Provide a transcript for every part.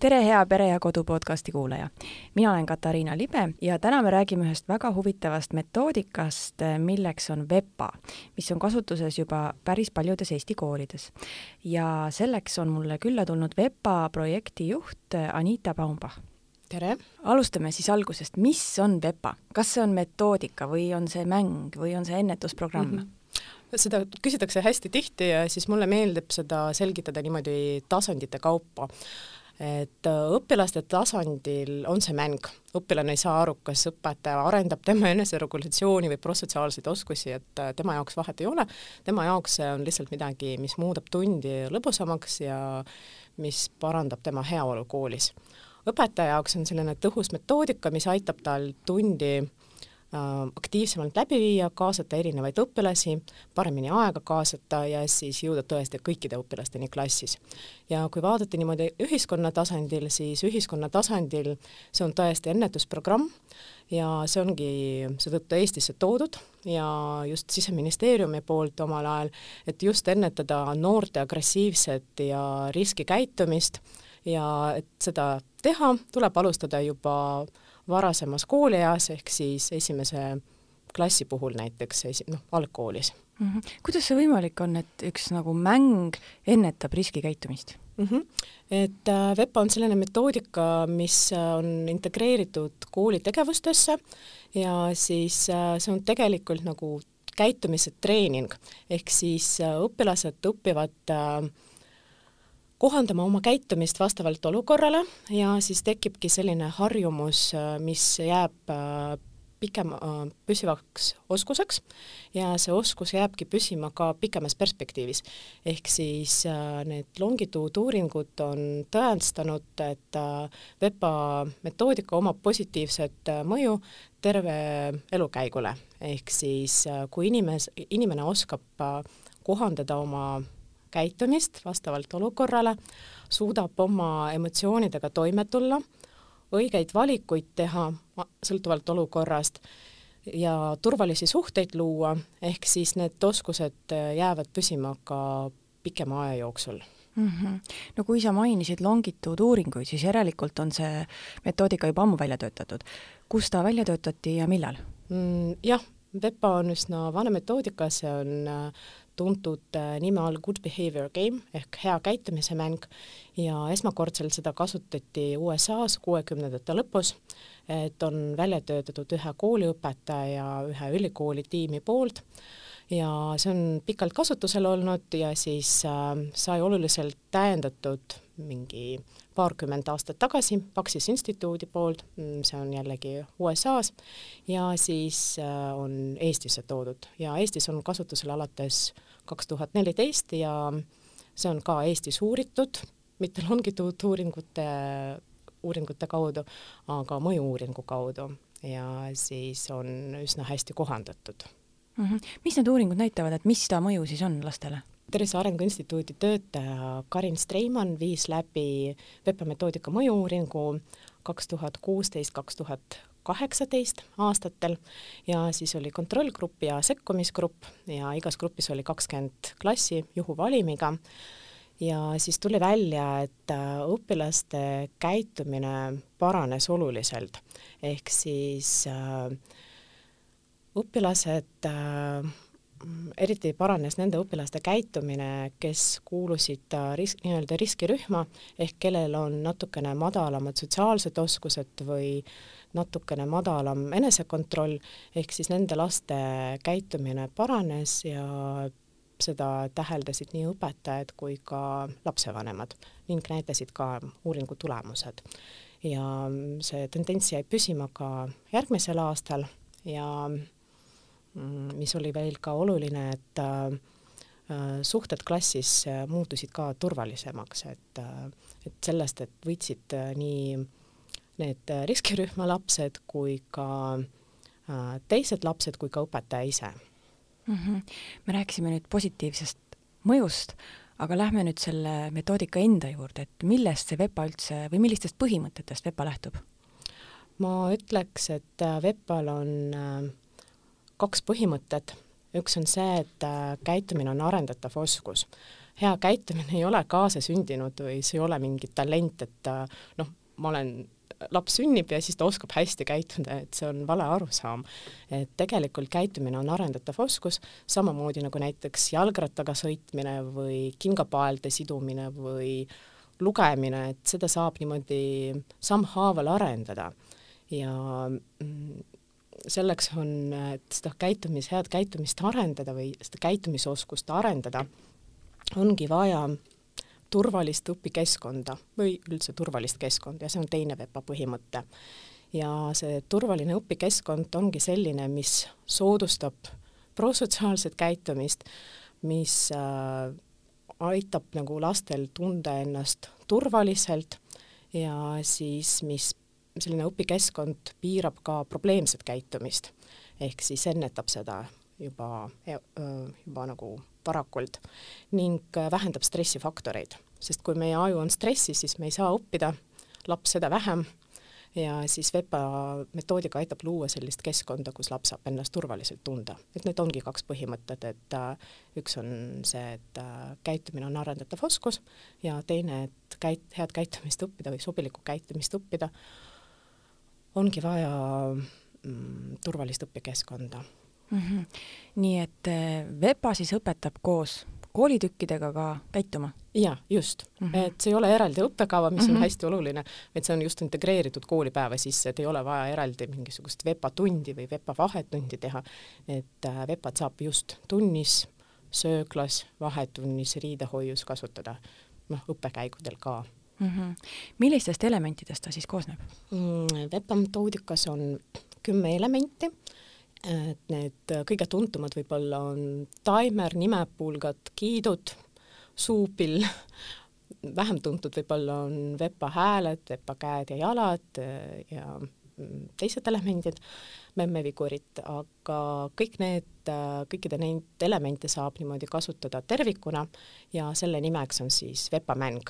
tere, hea Pere ja Kodu podcasti kuulaja! mina olen Katariina Libe ja täna me räägime ühest väga huvitavast metoodikast, milleks on VEPA, mis on kasutuses juba päris paljudes Eesti koolides. ja selleks on mulle külla tulnud VEPA projekti juht Anita Baumbach. tere! alustame siis algusest, mis on VEPA, kas see on metoodika või on see mäng või on see ennetusprogramm mm? -hmm seda küsitakse hästi tihti ja siis mulle meeldib seda selgitada niimoodi tasandite kaupa et äh, õpilaste tasandil on see mäng, õpilane ei saa aru, kas õpetaja arendab tema eneseregulatsiooni või prosotsiaalseid oskusi, et äh, tema jaoks vahet ei ole, tema jaoks see on lihtsalt midagi, mis muudab tundi lõbusamaks ja mis parandab tema heaolu koolis. õpetaja jaoks on selline tõhus metoodika, mis aitab tal tundi Äh, aktiivsemalt läbi viia, kaasata erinevaid õpilasi, paremini aega kaasata ja siis jõuda tõesti kõikide õpilasteni klassis. ja kui vaadata niimoodi ühiskonna tasandil, siis ühiskonna tasandil see on tõesti ennetusprogramm ja see ongi seetõttu Eestisse toodud ja just Siseministeeriumi poolt omal ajal, et just ennetada noorte agressiivset ja riskikäitumist ja et seda teha, tuleb alustada juba varasemas koolieas, ehk siis esimese klassi puhul näiteks, noh, algkoolis mm. -hmm. kuidas see võimalik on, et üks nagu mäng ennetab riskikäitumist mm? -hmm. et äh, VEPA on selline metoodika, mis äh, on integreeritud kooli tegevustesse ja siis äh, see on tegelikult nagu käitumise treening, ehk siis äh, õpilased õpivad äh, kohandama oma käitumist vastavalt olukorrale ja siis tekibki selline harjumus, mis jääb äh, pikem, äh, püsivaks oskuseks ja see oskus jääbki püsima ka pikemas perspektiivis. ehk siis äh, need longituuduuringud on tõestanud, et VEPA metoodika omab positiivset mõju terve elukäigule, ehk siis kui inimes-, inimene oskab kohandada oma käitumist vastavalt olukorrale, suudab oma emotsioonidega toime tulla, õigeid valikuid teha sõltuvalt olukorrast ja turvalisi suhteid luua, ehk siis need oskused äh, jäävad püsima ka pikema aja jooksul mm. -hmm. no kui sa mainisid longituuduuringuid, siis järelikult on see metoodika juba ammu välja töötatud. kus ta välja töötati ja millal mm,? jah, VEPA on üsna vana metoodika, see on äh, tuntud äh, nime all Good Behavior Game ehk hea käitumise mäng. Ja esmakordselt seda kasutati USA-s kuuekümnendate lõpus, et on välja töötatud ühe kooliõpetaja ja ühe ülikooli tiimi poolt. Ja see on pikalt kasutusel olnud ja siis äh, sai oluliselt täiendatud mingi paarkümmend aastat tagasi Paxis instituudi poolt, mm, see on jällegi USA-s, ja siis äh, on Eestisse toodud. Ja Eestis on kasutusel alates kaks tuhat neliteist ja see on ka Eestis uuritud, mitte longituuduuringute, uuringute kaudu, aga mõju-uuringu kaudu ja siis on üsna hästi kohandatud mm. -hmm. mis need uuringud näitavad, et mis ta mõju siis on lastele? Tervise Arengu Instituudi töötaja Karin Streimann viis läbi VEPA metoodika mõju-uuringu kaks tuhat kuusteist, kaks tuhat kaheksateist aastatel. Ja siis oli kontrollgrupp ja sekkumisgrupp ja igas grupis oli kakskümmend klassi juhuvalimiga. Ja siis tuli välja, et äh, õpilaste käitumine paranes oluliselt, ehk siis äh, õpilased äh, eriti paranes nende õpilaste käitumine, kes kuulusid risk, nii-öelda riskirühma, ehk kellel on natukene madalamad sotsiaalsed oskused või natukene madalam enesekontroll, ehk siis nende laste käitumine paranes ja seda täheldasid nii õpetajad kui ka lapsevanemad ning näitasid ka uuringu tulemused. ja see tendents jäi püsima ka järgmisel aastal ja mis oli veel ka oluline, et äh, suhted klassis äh, muutusid ka turvalisemaks, et, äh, et sellest, et võitsid nii need riskirühma lapsed kui ka teised lapsed kui ka õpetaja ise mm. -hmm. me rääkisime nüüd positiivsest mõjust, aga lähme nüüd selle metoodika enda juurde, et millest see VEPA üldse või millistest põhimõtetest VEPA lähtub? ma ütleks, et VEPA-l on kaks põhimõtet, üks on see, et äh, käitumine on arendatav oskus. hea käitumine ei ole kaasasündinud või see ei ole mingi talent, et äh, noh, ma olen laps sünnib ja siis ta oskab hästi käituda, et see on vale arusaam. et tegelikult käitumine on arendatav oskus, samamoodi nagu näiteks jalgrattaga sõitmine või kingapaelde sidumine või lugemine, et seda saab niimoodi sammhaaval arendada ja mm, selleks on, et seda käitumis, head käitumist arendada või seda käitumisoskust arendada, ongi vaja turvalist õpikeskkonda või üldse turvalist keskkonda ja see on teine VEPA põhimõte. ja see turvaline õpikeskkond ongi selline, mis soodustab prosotsiaalset käitumist, mis äh, aitab nagu lastel tunda ennast turvaliselt ja siis, mis selline õpikeskkond piirab ka probleemset käitumist, ehk siis ennetab seda juba, juba nagu varakult ning vähendab stressifaktoreid, sest kui meie aju on stressis, siis me ei saa õppida, laps seda vähem ja siis VEPA metoodika aitab luua sellist keskkonda, kus laps saab ennast turvaliselt tunda. et need ongi kaks põhimõtet, et äh, üks on see, et äh, käitumine on arendatav oskus ja teine, et käit-, head käitumist õppida või sobilikku käitumist õppida, ongi vaja mm, turvalist õpikeskkonda mm. -hmm. nii et äh, VEPA siis õpetab koos koolitükkidega ka käituma? jaa, just mm. -hmm. et see ei ole eraldi õppekava, mis mm -hmm. on mhm. hästi oluline, vaid see on just integreeritud koolipäeva sisse, et ei ole vaja eraldi mingisugust VEPA tundi või VEPA vahetundi teha, et äh, VEPA-t saab just tunnis, sööklas, vahetunnis, riidehoius kasutada, noh, õppekäigudel ka mm. -hmm. millistest elementidest ta siis koosneb mm,? VEPA metoodikas on kümme elementi et need kõige tuntumad võib-olla on taimer, nimepulgad, kiidud, suupill, vähem tuntud võib-olla on vepa hääled, vepa käed ja jalad ja teised elemendid, memmevigurid, aga kõik need, kõikide neid elemente saab niimoodi kasutada tervikuna ja selle nimeks on siis vepamäng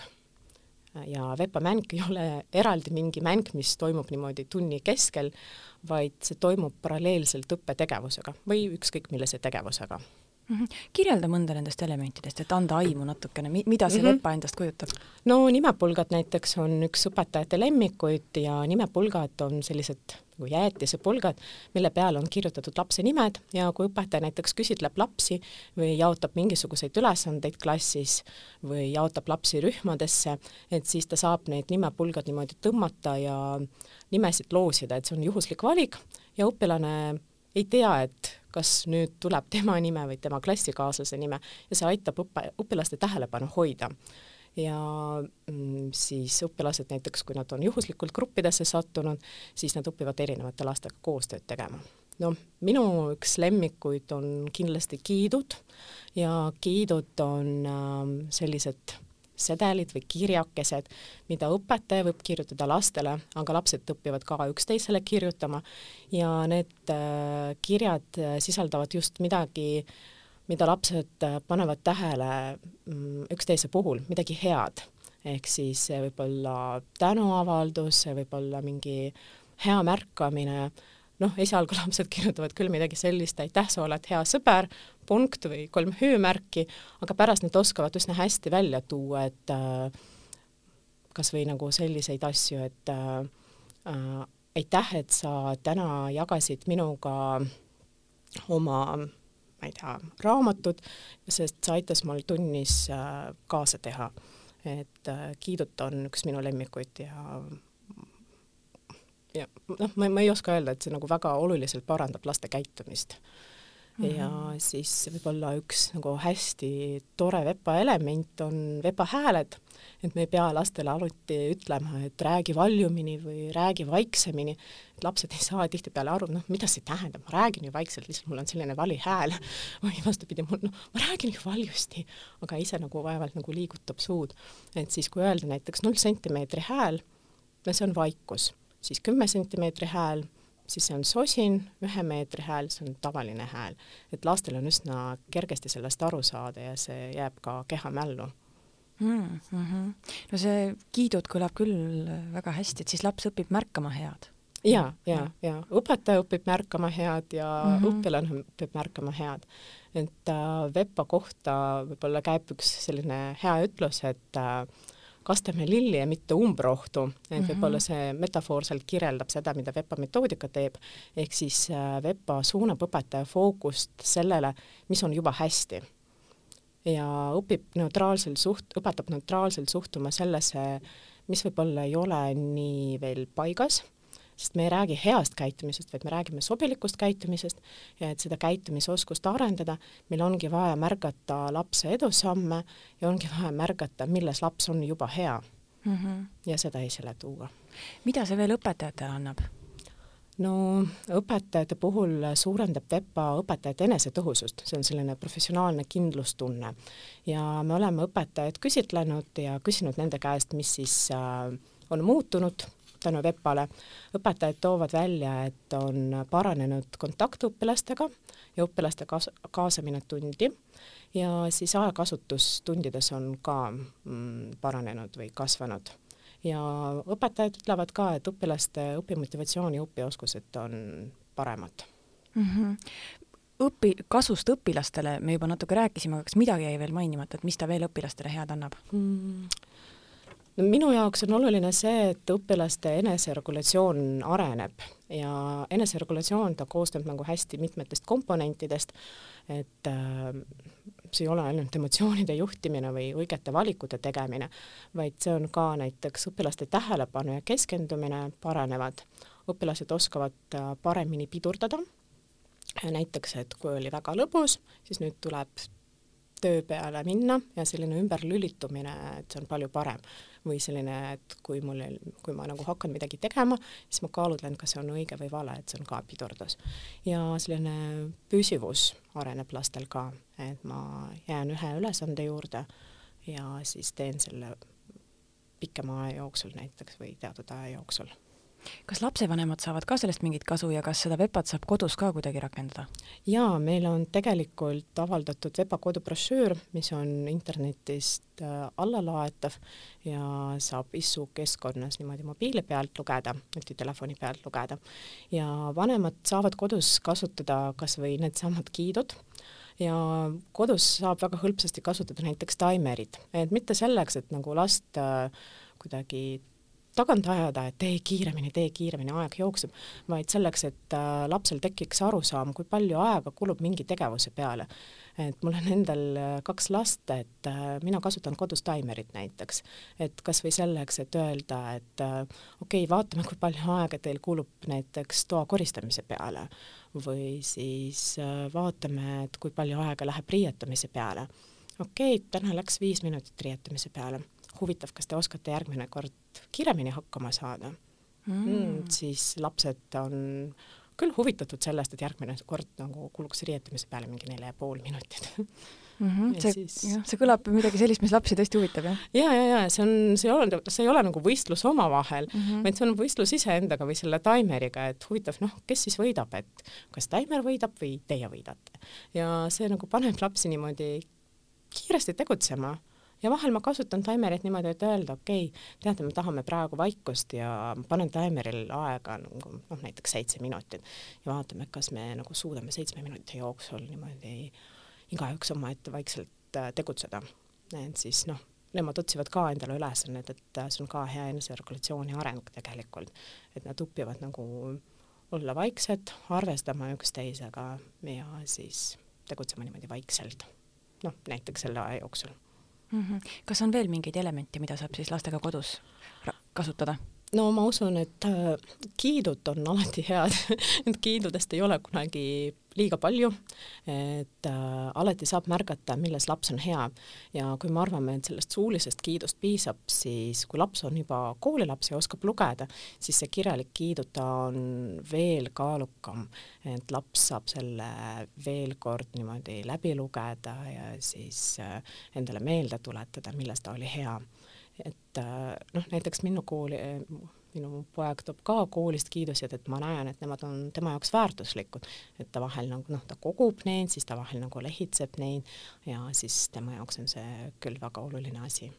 ja vepamäng ei ole eraldi mingi mäng, mis toimub niimoodi tunni keskel, vaid see toimub paralleelselt õppetegevusega või ükskõik millise tegevusega mm. -hmm. kirjelda mõnda nendest elementidest, et anda aimu natukene, mida see mm -hmm. VEPA endast kujutab? no nimepulgad näiteks on üks õpetajate lemmikuid ja nimepulgad on sellised nagu jäätisepulgad, mille peale on kirjutatud lapse nimed ja kui õpetaja näiteks küsitleb lapsi või jaotab mingisuguseid ülesandeid klassis või jaotab lapsi rühmadesse, et siis ta saab neid nimepulgad niimoodi tõmmata ja nimesid loosida, et see on juhuslik valik ja õpilane ei tea, et kas nüüd tuleb tema nime või tema klassikaaslase nime ja see aitab õppe, õpilaste tähelepanu hoida. ja mm, siis õpilased näiteks, kui nad on juhuslikult gruppidesse sattunud, siis nad õpivad erinevate lastega koostööd tegema. noh, minu üks lemmikuid on kindlasti giidud ja giidud on äh, sellised sedelid või kirjakesed, mida õpetaja võib kirjutada lastele, aga lapsed õpivad ka üksteisele kirjutama ja need äh, kirjad äh, sisaldavad just midagi, mida lapsed äh, panevad tähele mm, üksteise puhul, midagi head. ehk siis see võib olla tänuavaldus, see võib olla mingi hea märkamine noh, esialgu lapsed kirjutavad küll midagi sellist, aitäh, sa oled hea sõber, punkt või kolm hüüumärki, aga pärast nad oskavad üsna hästi välja tuua, et äh, kas või nagu selliseid asju, et äh, äh, aitäh, et sa täna jagasid minuga oma ma ei tea, raamatud, sest see aitas mul tunnis kaasa teha. et Kiidut on üks minu lemmikuid ja ja noh, ma, ma ei oska öelda, et see nagu väga oluliselt parandab laste käitumist. -hmm. ja siis võib-olla üks nagu hästi tore VEPA element on VEPA hääled, et me ei pea lastele alati ütlema, et räägi valjumini või räägi vaiksemini, et lapsed ei saa tihtipeale aru, noh, mida see tähendab, ma räägin ju vaikselt, lihtsalt mul on selline vali hääl või vastupidi, mul noh, ma räägin ju valjusti, aga ise nagu vaevalt nagu liigutab suud. et siis, kui öelda näiteks null sentimeetri hääl, no see on vaikus. Siis kümme sentimeetri hääl, siis see on sosin, ühe meetri hääl, see on tavaline hääl. et lastel on üsna kergesti sellest aru saada ja see jääb ka kehamällu mm. -hmm. no see kiidud kõlab küll väga hästi, et siis laps õpib märkama head. ja, ja, ja õpetaja õpib märkama head ja mm -hmm. õpilane õpib märkama head. et äh, VEPA kohta võib-olla käib üks selline hea ütlus, et äh, kastame lilli ja mitte umbrohtu, et mm -hmm. võib-olla see metafoor seal kirjeldab seda, mida VEPA metoodika teeb, ehk siis äh, VEPA suunab õpetaja fookust sellele, mis on juba hästi. ja õpib neutraalselt suht-, õpetab neutraalselt suhtuma sellesse, mis võib-olla ei ole nii veel paigas sest me ei räägi heast käitumisest, vaid me räägime sobilikust käitumisest ja et seda käitumisoskust arendada, meil ongi vaja märgata lapse edusamme ja ongi vaja märgata, milles laps on juba hea mm. -hmm. ja seda esile tuua. mida see veel õpetajatele annab? no õpetajate puhul suurendab VEPA õpetajate enesetõhusust, see on selline professionaalne kindlustunne ja me oleme õpetajaid küsitlenud ja küsinud nende käest, mis siis äh, on muutunud tänu VEPA-le. õpetajad toovad välja, et on paranenud kontakt õpilastega ja õpilaste kaas-, kaasamine tundi ja siis ajakasutus tundides on ka mm, paranenud või kasvanud. ja õpetajad ütlevad ka, et õpilaste õpimotivatsioon ja õpioskused on paremad mm. -hmm õpi-, kasust õpilastele me juba natuke rääkisime, aga kas midagi jäi veel mainimata, et mis ta veel õpilastele head annab mm.? No minu jaoks on oluline see, et õpilaste eneseregulatsioon areneb ja eneseregulatsioon, ta koosneb nagu hästi mitmetest komponentidest, et äh, see ei ole ainult emotsioonide juhtimine või õigete valikute tegemine, vaid see on ka näiteks õpilaste tähelepanu ja keskendumine paranevad, õpilased oskavad äh, paremini pidurdada, näiteks et kui oli väga lõbus, siis nüüd tuleb töö peale minna ja selline ümberlülitumine, et see on palju parem või selline, et kui mul, kui ma nagu hakkan midagi tegema, siis ma kaalutlen, kas see on õige või vale, et see on ka pidurdus. ja selline püsivus areneb lastel ka, et ma jään ühe ülesande juurde ja siis teen selle pikema aja jooksul näiteks või teatud aja jooksul kas lapsevanemad saavad ka sellest mingit kasu ja kas seda VEPA-t saab kodus ka kuidagi rakendada? jaa, meil on tegelikult avaldatud VEPA kodubrošüür, mis on internetist äh, allalaetav ja saab ISSU keskkonnas niimoodi mobiili pealt lugeda, nutitelefoni pealt lugeda. ja vanemad saavad kodus kasutada kas või needsamad giidud, ja kodus saab väga hõlpsasti kasutada näiteks taimerit, et mitte selleks, et nagu last äh, kuidagi tagant ajada, et tee kiiremini, tee kiiremini, aeg jookseb, vaid selleks, et äh, lapsel tekiks arusaam, kui palju aega kulub mingi tegevuse peale. et mul on endal äh, kaks last, et äh, mina kasutan kodus taimerit näiteks, et kas või selleks, et öelda, et okei okay,, vaatame, kui palju aega teil kulub näiteks toa koristamise peale või siis vaatame, et kui palju aega läheb riietamise peale. okei okay,, täna läks viis minutit riietamise peale huvitav, kas te oskate järgmine kord kiiremini hakkama saada mm. Mm,, siis lapsed on küll huvitatud sellest, et järgmine kord nagu kuluks riietamise peale mingi neli ja pool minutit mm. -hmm. see siis..., jah, see kõlab midagi sellist, mis lapsi tõesti huvitab, jah? ja, ja, ja see on, see ei ole, see ei ole nagu võistlus omavahel mm, -hmm. vaid see on võistlus iseendaga või selle taimeriga, et huvitav, noh, kes siis võidab, et kas taimer võidab või teie võidate. ja see nagu paneb lapsi niimoodi kiiresti tegutsema ja vahel ma kasutan taimerit niimoodi, et öelda, okei okay,, teate, me tahame praegu vaikust ja panen taimeril aega nagu noh, näiteks seitse minutit ja vaatame, kas me nagu suudame seitsme minuti jooksul niimoodi igaüks omaette vaikselt äh, tegutseda. et siis noh, nemad otsivad ka endale ülesannet, et äh, see on ka hea eneseregulatsiooni areng tegelikult, et nad õpivad nagu olla vaiksed, arvestama üksteisega ja siis tegutsema niimoodi vaikselt. noh, näiteks selle aja jooksul mm. -hmm. kas on veel mingeid elemente, mida saab siis lastega kodus kasutada? No ma usun, et äh, kiidud on alati head. Et kiidudest ei ole kunagi liiga palju, et äh, alati saab märgata, milles laps on hea. Ja kui me arvame, et sellest suulisest kiidust piisab, siis kui laps on juba koolilaps ja oskab lugeda, siis see kirjalik kiiduta on veel kaalukam, et laps saab selle veel kord niimoodi läbi lugeda ja siis äh, endale meelde tuletada, milles ta oli hea et äh, noh, näiteks minu kooli, minu poeg toob ka koolist kiidused, et ma näen, et nemad on tema jaoks väärtuslikud, et ta vahel nagu noh, ta kogub neid, siis ta vahel nagu lehitseb neid ja siis tema jaoks on see küll väga oluline asi.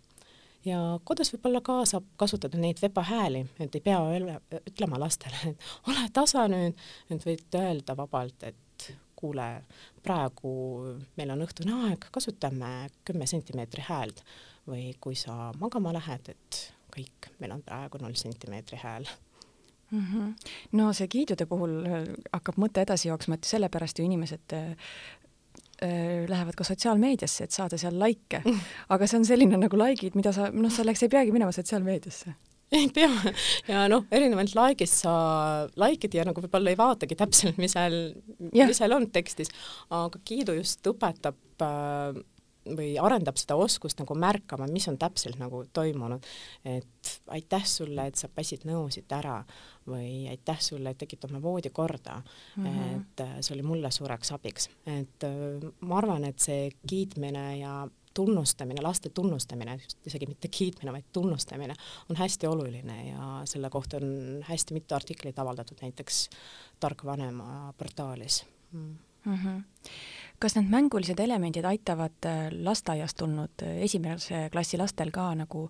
ja kodus võib-olla ka saab kasutada neid vepa hääli, et ei pea ütlema lastele, et ole tasa nüüd, et võid öelda vabalt, et kuule, praegu meil on õhtune aeg, kasutame kümme sentimeetri häält või kui sa magama lähed, et kõik, meil on praegu null sentimeetri hääl mm. -hmm. no see kiidude puhul äh, hakkab mõte edasi jooksma, et sellepärast ju inimesed äh, äh lähevad ka sotsiaalmeediasse, et saada seal likee mm.. aga see on selline nagu likeid, mida sa, noh, selleks ei peagi minema sotsiaalmeediasse ei pea ja noh, erinevalt like'ist sa like'id ja nagu võib-olla ei vaatagi täpselt, mis seal, mis seal on tekstis, aga kiidu just õpetab äh, või arendab seda oskust nagu märkama, mis on täpselt nagu toimunud. et aitäh sulle, et sa päsid nõusid ära või aitäh sulle, et tegid oma voodi korda mm. -hmm. et äh, see oli mulle suureks abiks, et äh, ma arvan, et see kiitmine ja tunnustamine, laste tunnustamine, isegi mitte kiitmine, vaid tunnustamine on hästi oluline ja selle kohta on hästi mitu artiklit avaldatud näiteks Tark vanema portaalis mm.. Mm -hmm kas need mängulised elemendid aitavad äh, lasteaiast tulnud äh, esimese klassi lastel ka nagu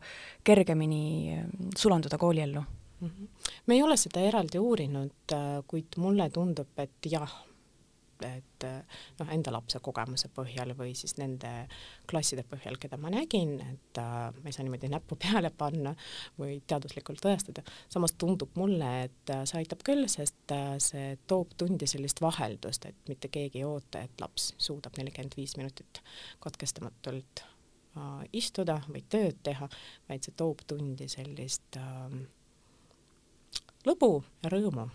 kergemini äh, sulanduda kooliellu mm? -hmm. me ei ole seda eraldi uurinud, kuid mulle tundub, et jah, et noh, enda lapse kogemuse põhjal või siis nende klasside põhjal, keda ma nägin, et äh, ma ei saa niimoodi näppu peale panna või teaduslikult tõestada, samas tundub mulle, et äh, see aitab küll, sest äh, see toob tundi sellist vaheldust, et mitte keegi ei oota, et laps suudab nelikümmend viis minutit katkestamatult äh, istuda või tööd teha, vaid see toob tundi sellist äh, lõbu ja rõõmu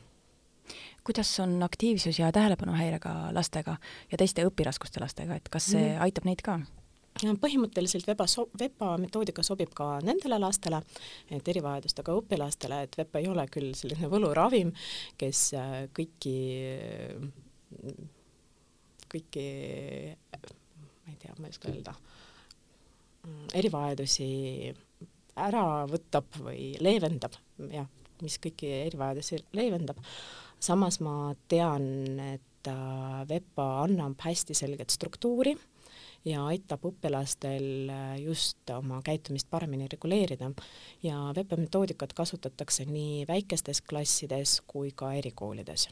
kuidas on aktiivsus ja tähelepanuhäirega lastega ja teiste õpiraskuste lastega, et kas see mm. aitab neid ka? põhimõtteliselt VEPA so-, VEPA metoodika sobib ka nendele lastele, et erivajadustega õpilastele, et VEPA ei ole küll selline võluravim, kes äh, kõiki, kõiki, ma ei tea, ma ei oska öelda, erivajadusi ära võtab või leevendab, jah, mis kõiki erivajadusi leevendab samas ma tean, et äh, VEPA annab hästi selget struktuuri ja aitab õpilastel äh, just oma käitumist paremini reguleerida ja VEPA metoodikat kasutatakse nii väikestes klassides kui ka erikoolides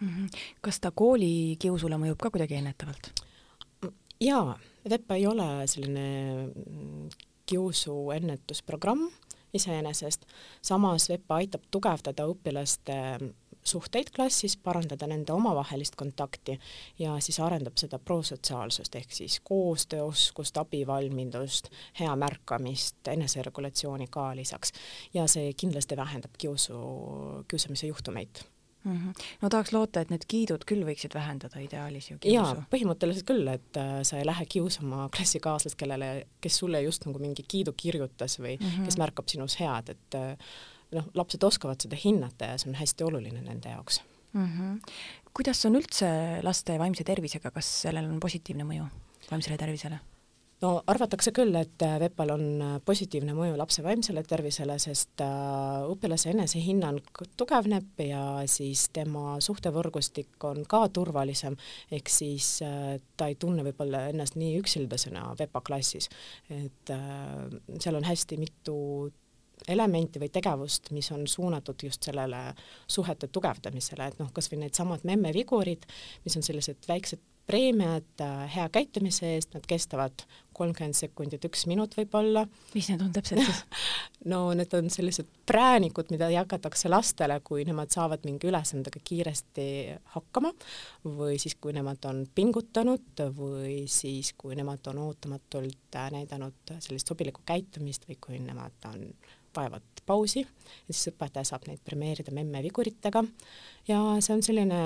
mm. -hmm. kas ta koolikiusule mõjub ka kuidagi ennetavalt? jaa, VEPA ei ole selline mm, kiusuennetusprogramm iseenesest, samas VEPA aitab tugevdada õpilaste suhteid klassis, parandada nende omavahelist kontakti ja siis arendab seda prosotsiaalsust ehk siis koostööoskust, abivalmidust, hea märkamist, eneseregulatsiooni ka lisaks. ja see kindlasti vähendab kiusu, kiusamise juhtumeid mm. -hmm. no tahaks loota, et need kiidud küll võiksid vähendada ideaalis ju kiusu. jaa, põhimõtteliselt küll, et äh, sa ei lähe kiusama klassikaaslast, kellele, kes sulle just nagu mingi kiidu kirjutas või mm -hmm. kes märkab sinus head, et äh, noh, lapsed oskavad seda hinnata ja see on hästi oluline nende jaoks mm. -hmm. kuidas on üldse laste vaimse tervisega, kas sellel on positiivne mõju vaimsele tervisele? no arvatakse küll, et VEPA-l on positiivne mõju lapse vaimsele tervisele, sest äh, õpilase enesehinnang tugevneb ja siis tema suhtevõrgustik on ka turvalisem, ehk siis äh, ta ei tunne võib-olla ennast nii üksildasena VEPA klassis. et äh, seal on hästi mitu elementi või tegevust, mis on suunatud just sellele suhete tugevdamisele, et noh, kas või needsamad memmevigurid, mis on sellised väiksed preemiad äh, hea käitumise eest, nad kestavad kolmkümmend sekundit, üks minut võib-olla. mis need on täpselt siis no need on sellised präänikud, mida jagatakse lastele, kui nemad saavad mingi ülesandega kiiresti hakkama või siis, kui nemad on pingutanud või siis, kui nemad on ootamatult äh, näidanud sellist sobilikku käitumist või kui nemad on vajavad pausi ja siis õpetaja saab neid premeerida memmeviguritega ja see on selline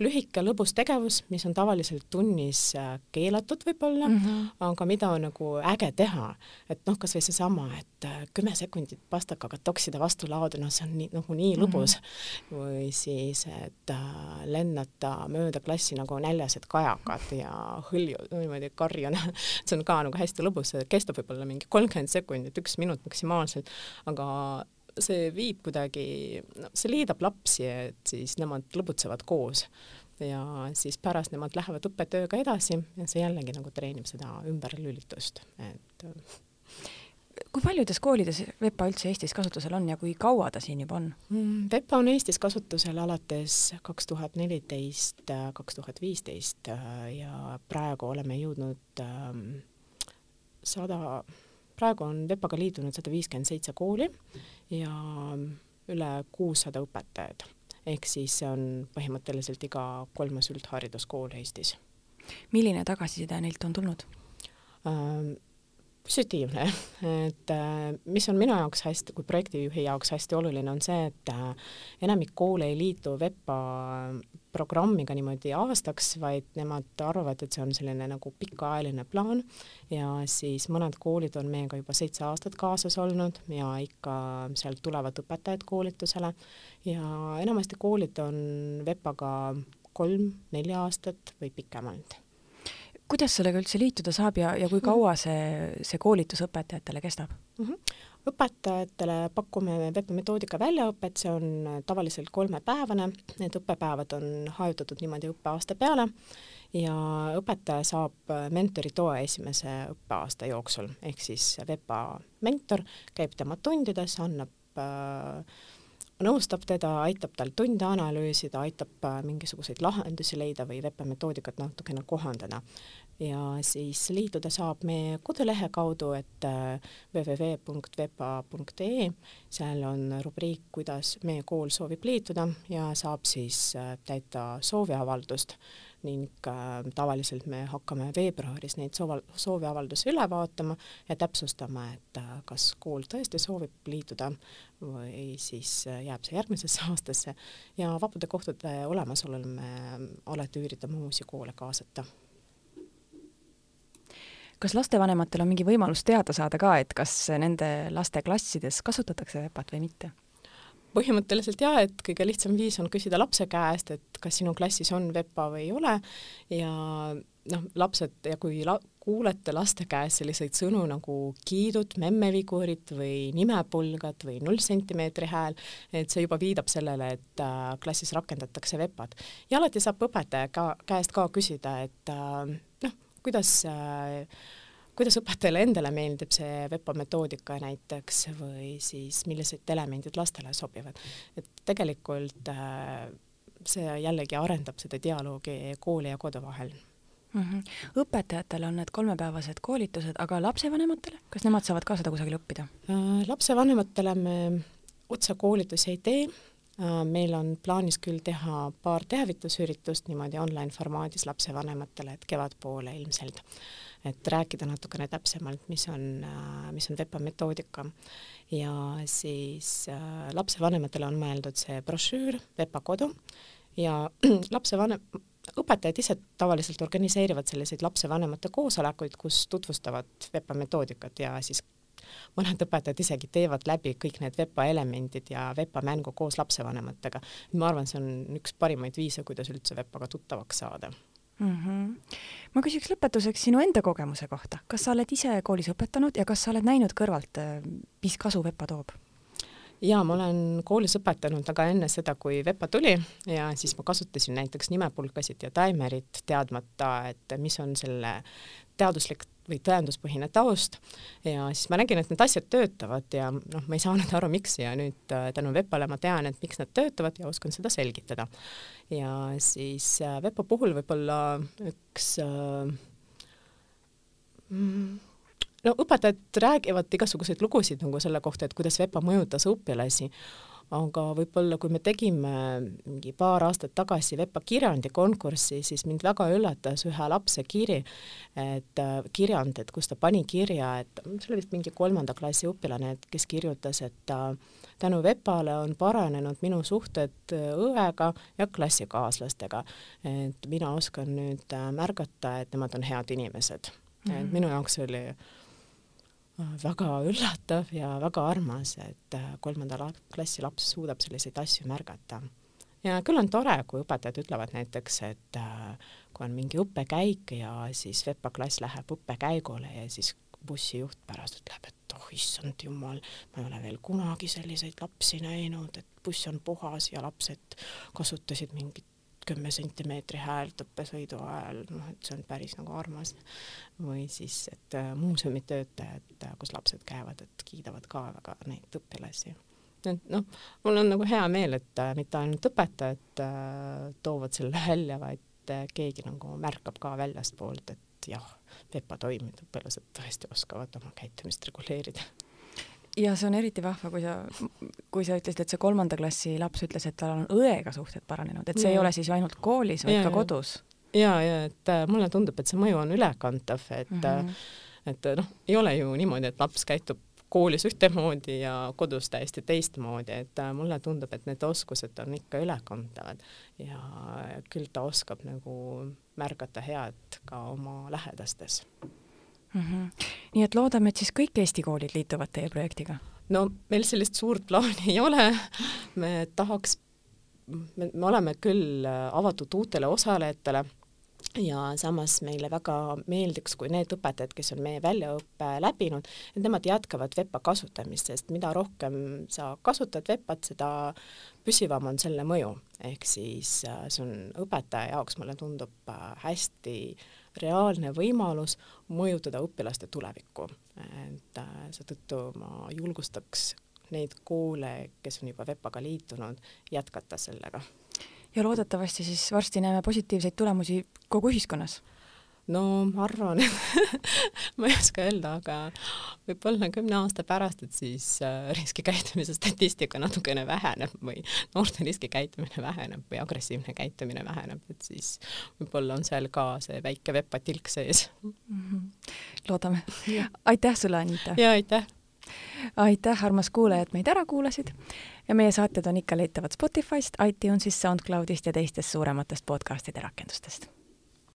lühike lõbus tegevus, mis on tavaliselt tunnis äh, keelatud võib-olla mm, -hmm. aga mida on nagu äge teha. et noh, kas või seesama, et äh, kümme sekundit pastakaga toksida vastu laodu, noh, see on nii, nagu nii lõbus mm. -hmm. või siis, et äh, lennata mööda klassi nagu näljased kajakad ja hõlju, niimoodi karjuna see on ka nagu hästi lõbus, kestab võib-olla mingi kolmkümmend sekundit, üks minut maksimaalselt, aga see viib kuidagi, no see liidab lapsi, et siis nemad lõbutsevad koos ja siis pärast nemad lähevad õppetööga edasi ja see jällegi nagu treenib seda ümberlülitust, et kui paljudes koolides VEPA üldse Eestis kasutusel on ja kui kaua ta siin juba on? Mm, VEPA on Eestis kasutusel alates kaks tuhat neliteist, kaks tuhat viisteist ja praegu oleme jõudnud ähm, sada, praegu on VEPA-ga liitunud sada viiskümmend seitse kooli ja üle kuussada õpetajat. ehk siis see on põhimõtteliselt iga kolmas üldhariduskool Eestis. milline tagasiside neilt on tulnud ähm,? positiivne, et äh, mis on minu jaoks hästi, kui projektijuhi jaoks hästi oluline, on see, et äh, enamik koole ei liitu VEPA programmiga niimoodi aastaks, vaid nemad arvavad, et see on selline nagu pikaajaline plaan ja siis mõned koolid on meiega juba seitse aastat kaasas olnud ja ikka sealt tulevad õpetajad koolitusele ja enamasti koolid on VEPA-ga kolm-neli aastat või pikemalt kuidas sellega üldse liituda saab ja, ja kui kaua see, see koolitus õpetajatele kestab mm? -hmm. Õpetajatele pakume VEPA metoodika väljaõpet, see on tavaliselt kolmepäevane, need õppepäevad on hajutatud niimoodi õppeaasta peale ja õpetaja saab mentori toe esimese õppeaasta jooksul, ehk siis VEPA mentor käib tema tundides, annab äh, nõustab teda, aitab tal tunde analüüsida, aitab äh, mingisuguseid lahendusi leida või VEPA metoodikat natukene kohandada. Ja siis liituda saab meie kodulehe kaudu, et äh, www.vepa.ee, seal on rubriik, kuidas meie kool soovib liituda ja saab siis äh, täita sooviavaldust ning äh, tavaliselt me hakkame veebruaris neid soov, sooviavaldusi üle vaatama ja täpsustama, et kas kool tõesti soovib liituda või siis jääb see järgmisesse aastasse ja vabade kohtade olemasolul me alati üritame uusi koole kaasata kas lastevanematel on mingi võimalus teada saada ka, et kas nende laste klassides kasutatakse VEPA-t või mitte? Põhimõtteliselt jaa, et kõige lihtsam viis on küsida lapse käest, et kas sinu klassis on VEPA või ei ole ja noh, lapsed ja kui la-, kuulete laste käest selliseid sõnu nagu kiidud, memmevigurid või nimepulgad või null sentimeetri hääl, et see juba viidab sellele, et äh, klassis rakendatakse VEPA-d. ja alati saab õpetaja ka käest ka küsida, et äh, noh, kuidas äh, kuidas õpetajale endale meeldib see VEPA metoodika näiteks või siis millised elemendid lastele sobivad. et tegelikult äh, see jällegi arendab seda dialoogi kooli ja kodu vahel mm. -hmm. õpetajatele on need kolmepäevased koolitused, aga lapsevanematele, kas nemad saavad ka seda kusagil õppida äh,? lapsevanematele me otsekoolitusi ei tee Äh, meil on plaanis küll teha paar teavitusüritust niimoodi online formaadis lapsevanematele, et kevadpoole ilmselt, et rääkida natukene täpsemalt, mis on, äh, mis on VEPA metoodika. ja siis äh, lapsevanematele on mõeldud see brošüür VEPA kodu ja lapsevanem, õpetajad ise tavaliselt organiseerivad selliseid lapsevanemate koosolekuid, kus tutvustavad VEPA metoodikat ja siis mõned õpetajad isegi teevad läbi kõik need VEPA elemendid ja VEPA mängu koos lapsevanematega. ma arvan, see on üks parimaid viise, kuidas üldse VEPA-ga tuttavaks saada mm. -hmm. ma küsiks lõpetuseks sinu enda kogemuse kohta, kas sa oled ise koolis õpetanud ja kas sa oled näinud kõrvalt, äh, mis kasu VEPA toob? jaa, ma olen koolis õpetanud, aga enne seda, kui VEPA tuli ja siis ma kasutasin näiteks nimepulkasid ja taimerit, teadmata, et mis on selle teaduslik või tõenduspõhine taust ja siis ma nägin, et need asjad töötavad ja noh, ma ei saanud aru, miks ja nüüd äh, tänu VEPA-le ma tean, et miks nad töötavad ja oskan seda selgitada. ja siis äh, VEPA puhul võib-olla üks äh, mm, no õpetajad räägivad igasuguseid lugusid nagu selle kohta, et kuidas VEPA mõjutas õpilasi, aga võib-olla kui me tegime mingi paar aastat tagasi VEPA kirjandi konkurssi, siis mind väga üllatas ühe lapse kiri, et äh, kirjand, et kus ta pani kirja, et see oli vist mingi kolmanda klassi õpilane, et kes kirjutas, et äh, tänu VEPA-le on paranenud minu suhted äh, õega ja klassikaaslastega. et mina oskan nüüd märgata, et nemad on head inimesed mm. -hmm. et minu jaoks oli väga üllatav ja väga armas, et äh, kolmanda klassi laps suudab selliseid asju märgata. ja küll on tore, kui õpetajad ütlevad näiteks, et äh, kui on mingi õppekäik ja siis VEPA klass läheb õppekäigule ja siis bussijuht pärast ütleb, et oh issand jumal, ma ei ole veel kunagi selliseid lapsi näinud, et buss on puhas ja lapsed kasutasid mingit kümme sentimeetri häält õppesõidu ajal, noh, et see on päris nagu armas. või siis, et äh, muuseumi töötajad, äh, kus lapsed käivad, et kiidavad ka väga neid õpilasi. et noh, mul on nagu hea meel, et äh, mitte ainult õpetajad äh, toovad selle välja, vaid äh, keegi nagu märkab ka väljastpoolt, et jah, VEPA toimib, õpilased tõesti oskavad oma käitumist reguleerida ja see on eriti vahva, kui sa, kui sa ütlesid, et see kolmanda klassi laps ütles, et tal on õega suhted paranenud, et see ja. ei ole siis ainult koolis, vaid ja, ka kodus. ja, ja et äh, mulle tundub, et see mõju on ülekantav, et mm, -hmm. et noh, ei ole ju niimoodi, et laps käitub koolis ühtemoodi ja kodus täiesti teistmoodi, et äh, mulle tundub, et need oskused on ikka ülekantavad ja küll ta oskab nagu märgata head ka oma lähedastes mm. -hmm. nii et loodame, et siis kõik Eesti koolid liituvad teie projektiga? no meil sellist suurt plaani ei ole, me tahaks, me, me oleme küll avatud uutele osalejatele ja samas meile väga meeldiks, kui need õpetajad, kes on meie väljaõppe läbinud, et nemad jätkavad VEPA kasutamist, sest mida rohkem sa kasutad VEPA-t, seda püsivam on selle mõju. ehk siis äh, see on õpetaja jaoks, mulle tundub, äh, hästi reaalne võimalus mõjutada õpilaste tulevikku. et äh, seetõttu ma julgustaks neid koole, kes on juba VEPA-ga liitunud, jätkata sellega. Ja loodetavasti siis varsti näeme positiivseid tulemusi kogu ühiskonnas no ma arvan ma ei oska öelda, aga võib-olla kümne aasta pärast, et siis äh, riskikäitumise statistika natukene väheneb või noorte riskikäitumine väheneb või agressiivne käitumine väheneb, et siis võib-olla on seal ka see väike vepatilk sees mm. -hmm. loodame. aitäh sulle, Anita! ja aitäh! Aitäh, armas kuulaja, et meid ära kuulasid. Ja meie saated on ikka leitavad Spotify'st, iTunes'ist, SoundCloud'ist ja teistest suurematest podcast'ide rakendustest